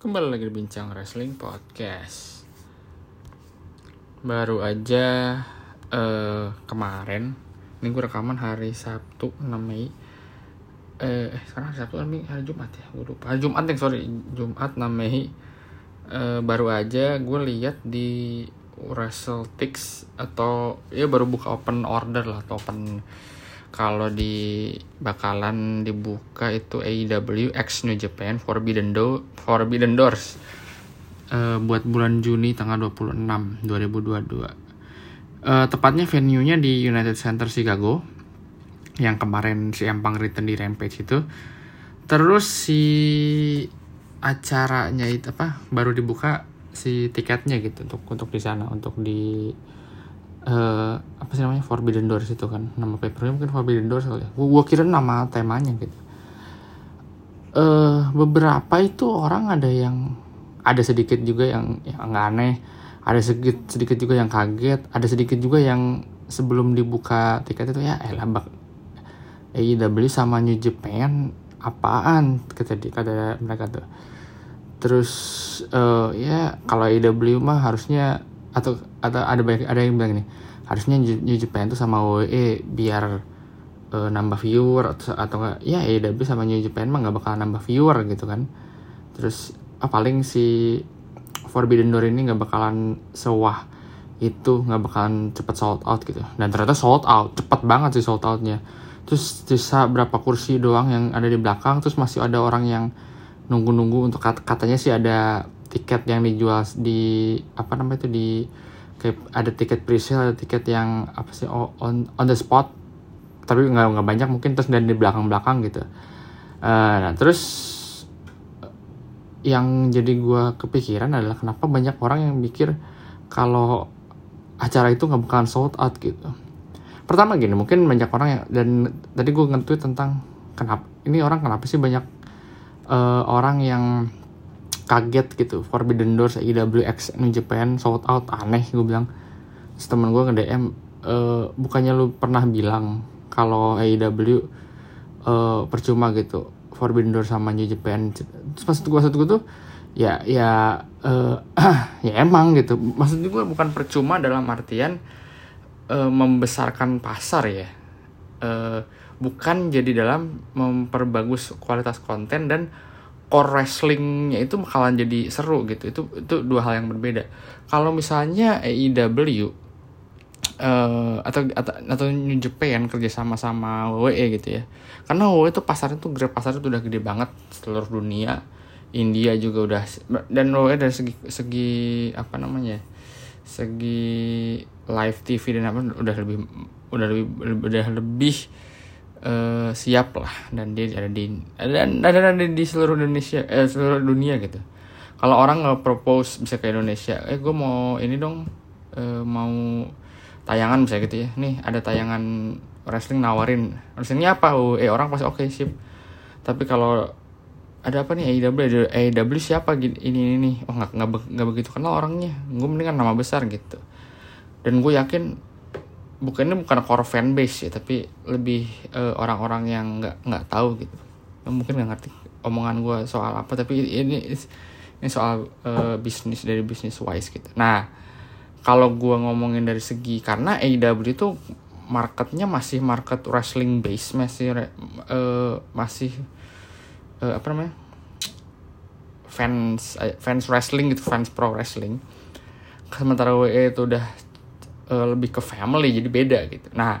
Kembali lagi di Bincang Wrestling Podcast. Baru aja eh, kemarin Ini gue rekaman hari Sabtu 6 Mei. Eh, eh, sekarang hari Sabtu ini hari Jumat ya Gue lupa. Hari Jumat yang sorry Jumat 6 Mei. Eh, Baru aja gue lihat di WrestleTix Atau ya baru buka open order lah Atau open kalau di bakalan dibuka itu AEW X New Japan Forbidden Do Forbidden Doors. Uh, buat bulan Juni tanggal 26 2022 uh, tepatnya venue-nya di United Center Chicago yang kemarin si Empang Return di Rampage itu. Terus si acaranya itu apa baru dibuka si tiketnya gitu untuk untuk di sana untuk di uh, apa sih namanya? Forbidden Doors itu kan. Nama papernya mungkin Forbidden Doors kali ya. Gua kira nama temanya gitu. Uh, beberapa itu orang ada yang ada sedikit juga yang yang aneh ada sedikit sedikit juga yang kaget ada sedikit juga yang sebelum dibuka tiket itu ya elah bak AEW sama New Japan apaan? Kata kata mereka tuh. Terus uh, ya kalau AEW mah harusnya atau atau ada banyak ada yang bilang ini harusnya New Japan tuh sama WWE biar uh, nambah viewer atau atau enggak ya AEW sama New Japan mah nggak bakal nambah viewer gitu kan. Terus ah, paling si Forbidden Door ini nggak bakalan sewah itu nggak bakalan cepet sold out gitu. Dan ternyata sold out cepet banget sih sold outnya. Terus sisa berapa kursi doang yang ada di belakang terus masih ada orang yang nunggu-nunggu untuk kat katanya sih ada tiket yang dijual di apa namanya itu di kayak ada tiket presale ada tiket yang apa sih on on the spot tapi nggak nggak banyak mungkin terus dan di belakang belakang gitu. Uh, nah terus yang jadi gue kepikiran adalah kenapa banyak orang yang mikir kalau acara itu nggak bakalan sold out gitu. Pertama gini mungkin banyak orang yang dan tadi gue nge tentang kenapa ini orang kenapa sih banyak uh, orang yang kaget gitu. Forbidden Doors IWX New Japan sold out aneh gue bilang. Terus temen gue nge DM e, bukannya lu pernah bilang kalau AEW uh, percuma gitu Forbidden Doors sama New Japan? Terus maksud gue gue tuh ya ya uh, ya emang gitu. Maksud gue bukan percuma dalam artian uh, membesarkan pasar ya. Uh, bukan jadi dalam memperbagus kualitas konten dan core wrestlingnya itu bakalan jadi seru gitu. Itu itu dua hal yang berbeda. Kalau misalnya AEW uh, atau, atau atau New Japan kerja sama sama WWE gitu ya. Karena WWE itu pasarnya tuh gede pasarnya tuh udah gede banget seluruh dunia. India juga udah dan WWE dari segi segi apa namanya segi live TV dan apa udah lebih udah lebih udah lebih uh, siap lah. Dan dia ada di dan ada, ada di seluruh Indonesia eh, seluruh dunia gitu. Kalau orang nggak propose bisa ke Indonesia eh gue mau ini dong uh, mau tayangan bisa gitu ya. Nih ada tayangan wrestling nawarin. Wrestlingnya apa? Oh, eh orang pasti oke okay, sip. Tapi kalau ada apa nih? AEW AEW siapa? Ini ini nih oh nggak nggak begitu kenal orangnya. Gue mendingan nama besar gitu. Dan gue yakin bukannya bukan core fan base ya tapi lebih orang orang-orang yang nggak nggak tahu gitu. Mungkin nggak ngerti omongan gue soal apa tapi ini ini soal uh, bisnis dari bisnis wise gitu. Nah kalau gue ngomongin dari segi karena AEW itu marketnya masih market wrestling base masih uh, masih uh, apa namanya? Fans fans wrestling gitu fans pro wrestling. Sementara WE itu udah uh, lebih ke family jadi beda gitu. Nah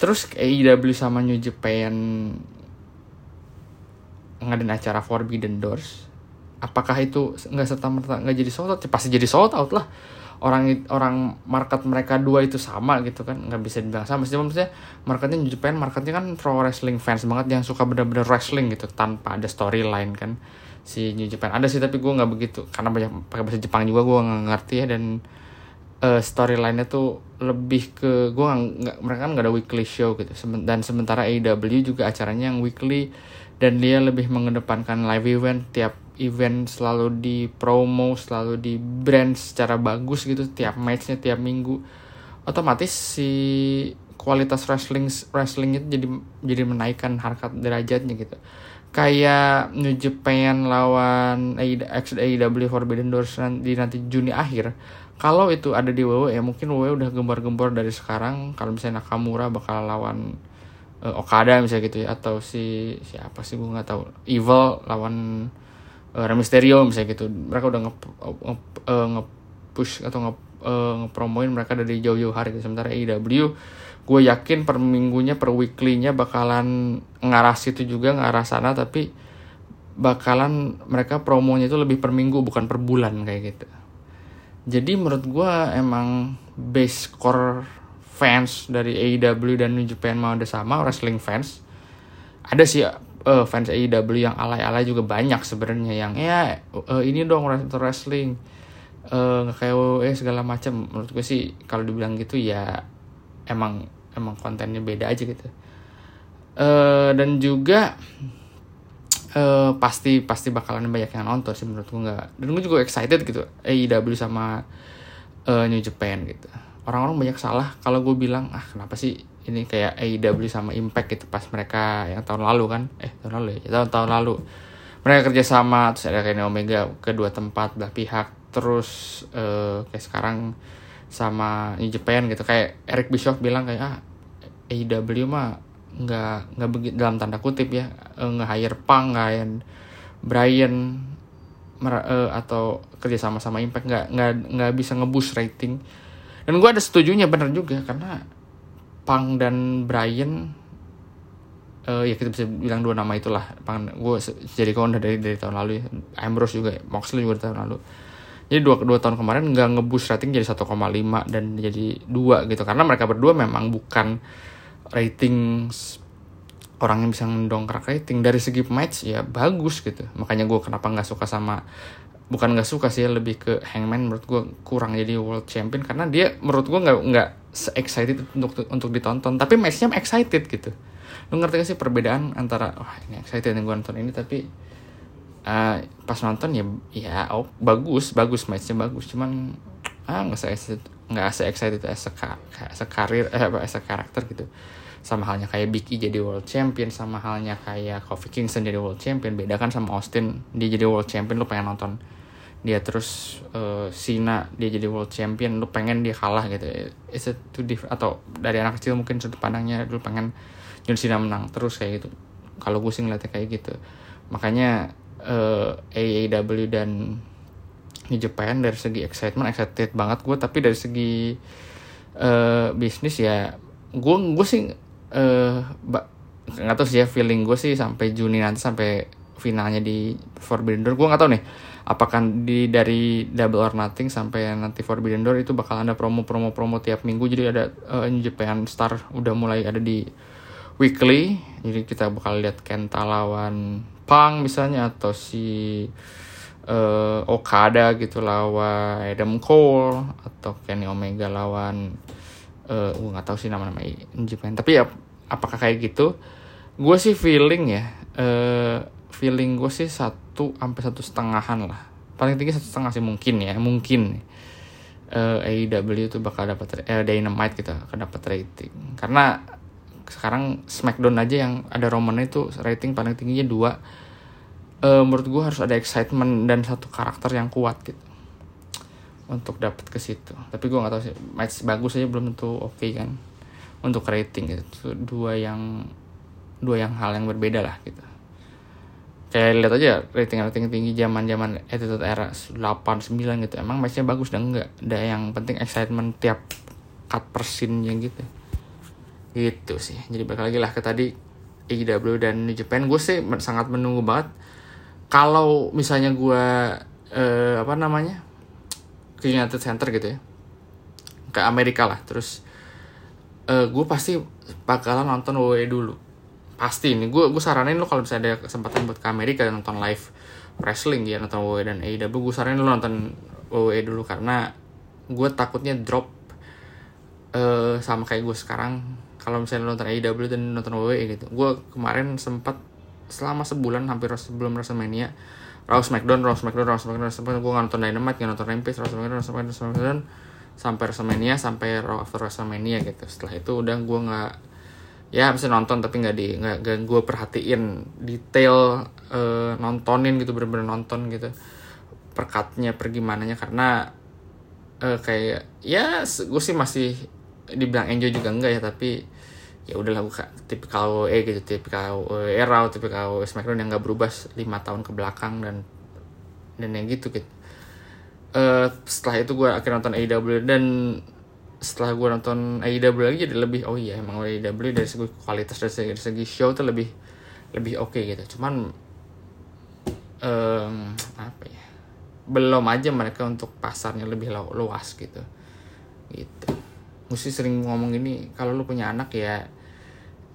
terus AEW sama New Japan ngadain acara Forbidden Doors apakah itu nggak serta merta nggak jadi sold out? Ya, pasti jadi sold out lah. Orang orang market mereka dua itu sama gitu kan nggak bisa dibilang sama. Sih maksudnya marketnya New Japan marketnya kan pro wrestling fans banget yang suka bener-bener wrestling gitu tanpa ada storyline kan si New Japan. Ada sih tapi gue nggak begitu karena banyak pakai bahasa Jepang juga gue nggak ngerti ya dan uh, storyline-nya tuh lebih ke gue nggak mereka kan nggak ada weekly show gitu. Dan sementara AEW juga acaranya yang weekly dan dia lebih mengedepankan live event. Tiap event selalu di promo selalu di brand secara bagus gitu tiap matchnya tiap minggu. Otomatis si kualitas wrestling wrestling itu jadi jadi menaikkan harkat derajatnya gitu. Kayak New Japan lawan AEW Forbidden Doors di nanti Juni akhir kalau itu ada di WWE ya mungkin WWE udah gembor-gembor dari sekarang. Kalau misalnya Nakamura bakal lawan uh, Okada misalnya gitu ya atau si siapa sih gue nggak tahu. Evil lawan uh, Rey Mysterio misalnya gitu. Mereka udah nge, nge, uh, nge push atau nge, uh, ngepromoin mereka dari jauh-jauh hari sementara AEW gue yakin per minggunya per weekly-nya bakalan ngarah situ juga ngarah sana tapi bakalan mereka promonya itu lebih per minggu bukan per bulan kayak gitu jadi menurut gue emang base core fans dari AEW dan New Japan mau ada sama wrestling fans. Ada sih uh, fans AEW yang alay-alay juga banyak sebenarnya yang ya uh, ini dong wrestling uh, kayak WWE segala macam menurut gue sih kalau dibilang gitu ya emang emang kontennya beda aja gitu. Uh, dan juga uh, pasti pasti bakalan banyak yang nonton sih menurut gue nggak. Dan gue juga excited gitu AEW sama uh, New Japan gitu. Orang-orang banyak salah kalau gue bilang ah kenapa sih ini kayak AEW sama Impact gitu pas mereka yang tahun lalu kan? Eh tahun lalu ya? Tahun tahun lalu. Mereka kerja sama terus ada kayak Omega kedua tempat belah pihak terus uh, kayak sekarang sama New Japan gitu. Kayak Eric Bischoff bilang kayak ah AEW mah nggak nggak begitu dalam tanda kutip ya eh, nggak hire Pang nggak Brian uh, atau kerja sama sama Impact nggak nggak nggak bisa ngebus rating. Dan gue ada setujunya bener juga karena Pang dan Brian uh, ya kita bisa bilang dua nama itulah. Pang gue jadi kawan dari dari tahun lalu ya. Ambrose juga Moxley juga dari tahun lalu. Jadi dua dua tahun kemarin nggak ngebus rating jadi 1,5 dan jadi dua gitu. Karena mereka berdua memang bukan rating orang yang bisa mendongkrak rating. Dari segi match ya bagus gitu. Makanya gue kenapa nggak suka sama bukan nggak suka sih lebih ke Hangman menurut gue kurang jadi world champion. Karena dia menurut gue nggak nggak excited untuk untuk ditonton. Tapi matchnya excited gitu. Lu ngerti gak sih perbedaan antara wah ini excited yang gue nonton ini tapi uh, pas nonton ya ya oh bagus bagus matchnya bagus. Cuman ah nggak se nggak se excited as a, as a karir eh as a karakter gitu. Sama halnya kayak Big E jadi world champion sama halnya kayak Kofi Kingston jadi world champion. Beda kan sama Austin dia jadi world champion lu pengen nonton. Dia terus uh, Cena dia jadi world champion lu pengen dia kalah gitu. It's a too different atau dari anak kecil mungkin sudut pandangnya lu pengen John Cena menang terus kayak gitu. Kalau gue sih ngeliatnya kayak gitu. Makanya uh, eh, AEW dan New Japan dari segi excitement excited banget gue tapi dari segi uh, bisnis ya gue gue sih uh, nggak tahu sih ya feeling gue sih sampai Juni nanti sampai finalnya di Forbidden Door. Gue nggak tahu nih apakah di dari Double or Nothing sampai nanti Forbidden Door itu bakal ada promo-promo promo tiap minggu. Jadi ada uh, New Japan Star udah mulai ada di weekly. Jadi kita bakal lihat Kenta lawan Pang misalnya atau si uh, Okada gitu lawan Adam Cole atau Kenny Omega lawan uh, gue nggak tahu sih nama-nama Japan. Tapi ya apakah kayak gitu? Gue sih feeling ya uh, feeling gue sih satu sampai satu setengahan lah. Paling tinggi satu setengah sih mungkin ya mungkin. Uh, AEW itu bakal dapat eh, Dynamite gitu akan dapat rating. Karena sekarang Smackdown aja yang ada Roman itu rating paling tingginya dua uh, menurut gue harus ada excitement dan satu karakter yang kuat gitu. Untuk dapat ke situ. Tapi gue nggak tahu sih match bagus aja belum tentu oke okay kan. Untuk rating gitu itu dua yang dua yang hal yang berbeda lah gitu. Kayak lihat aja rating rating tinggi zaman zaman attitude era 8 9 gitu. Emang matchnya bagus dan enggak ada yang penting excitement tiap cut persinnya gitu. Gitu sih. Jadi balik lagi lah ke tadi AEW dan New Japan. Gue sih sangat menunggu banget kalau misalnya gue uh, apa namanya ke United Center gitu ya ke Amerika lah terus uh, gue pasti bakalan nonton WWE dulu. Pasti ini gue gue saranin lo kalau misalnya ada kesempatan buat ke Amerika dan nonton live wrestling ya nonton WWE dan AEW gue saranin lo nonton WWE dulu karena gue takutnya drop uh, sama kayak gue sekarang. Kalau misalnya nonton AEW dan nonton WWE gitu gue kemarin sempat selama sebulan hampir sebelum WrestleMania Raw SmackDown, Raw SmackDown, Raw SmackDown, Raw SmackDown, gue nonton Dynamite, gak nonton Rampage, Raw SmackDown, Raw SmackDown, Raw SmackDown, sampai WrestleMania, sampai Raw after WrestleMania gitu. Setelah itu udah gue nggak ya bisa nonton tapi nggak di nggak gue perhatiin detail uh, nontonin gitu bener-bener nonton gitu perkatnya pergi mananya karena uh, kayak ya gue sih masih dibilang enjoy juga enggak ya tapi ya udahlah gue tipikal eh gitu tipikal era tipikal Smackdown yang nggak berubah lima tahun ke belakang dan dan yang gitu gitu. Uh, setelah itu gue akhirnya nonton AEW dan setelah gue nonton AEW lagi jadi lebih oh iya emang AEW dari segi kualitas dari segi, dari segi show tuh lebih lebih oke okay gitu. Cuman um, apa ya belum aja mereka untuk pasarnya lebih luas gitu. Gitu mesti sering ngomong ini kalau lu punya anak ya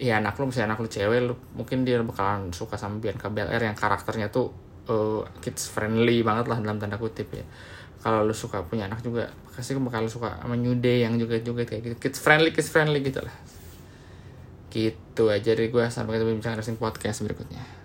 ya anak lu misalnya anak lu cewek lu mungkin dia bakalan suka sama Bianca Belair yang karakternya tuh uh, kids friendly banget lah dalam tanda kutip ya. Kalau lu suka punya anak juga pasti bakal suka sama New Day yang juga juga kayak gitu. Kids friendly kids friendly gitu lah. Gitu aja dari gue sampai ketemu bincang racing podcast berikutnya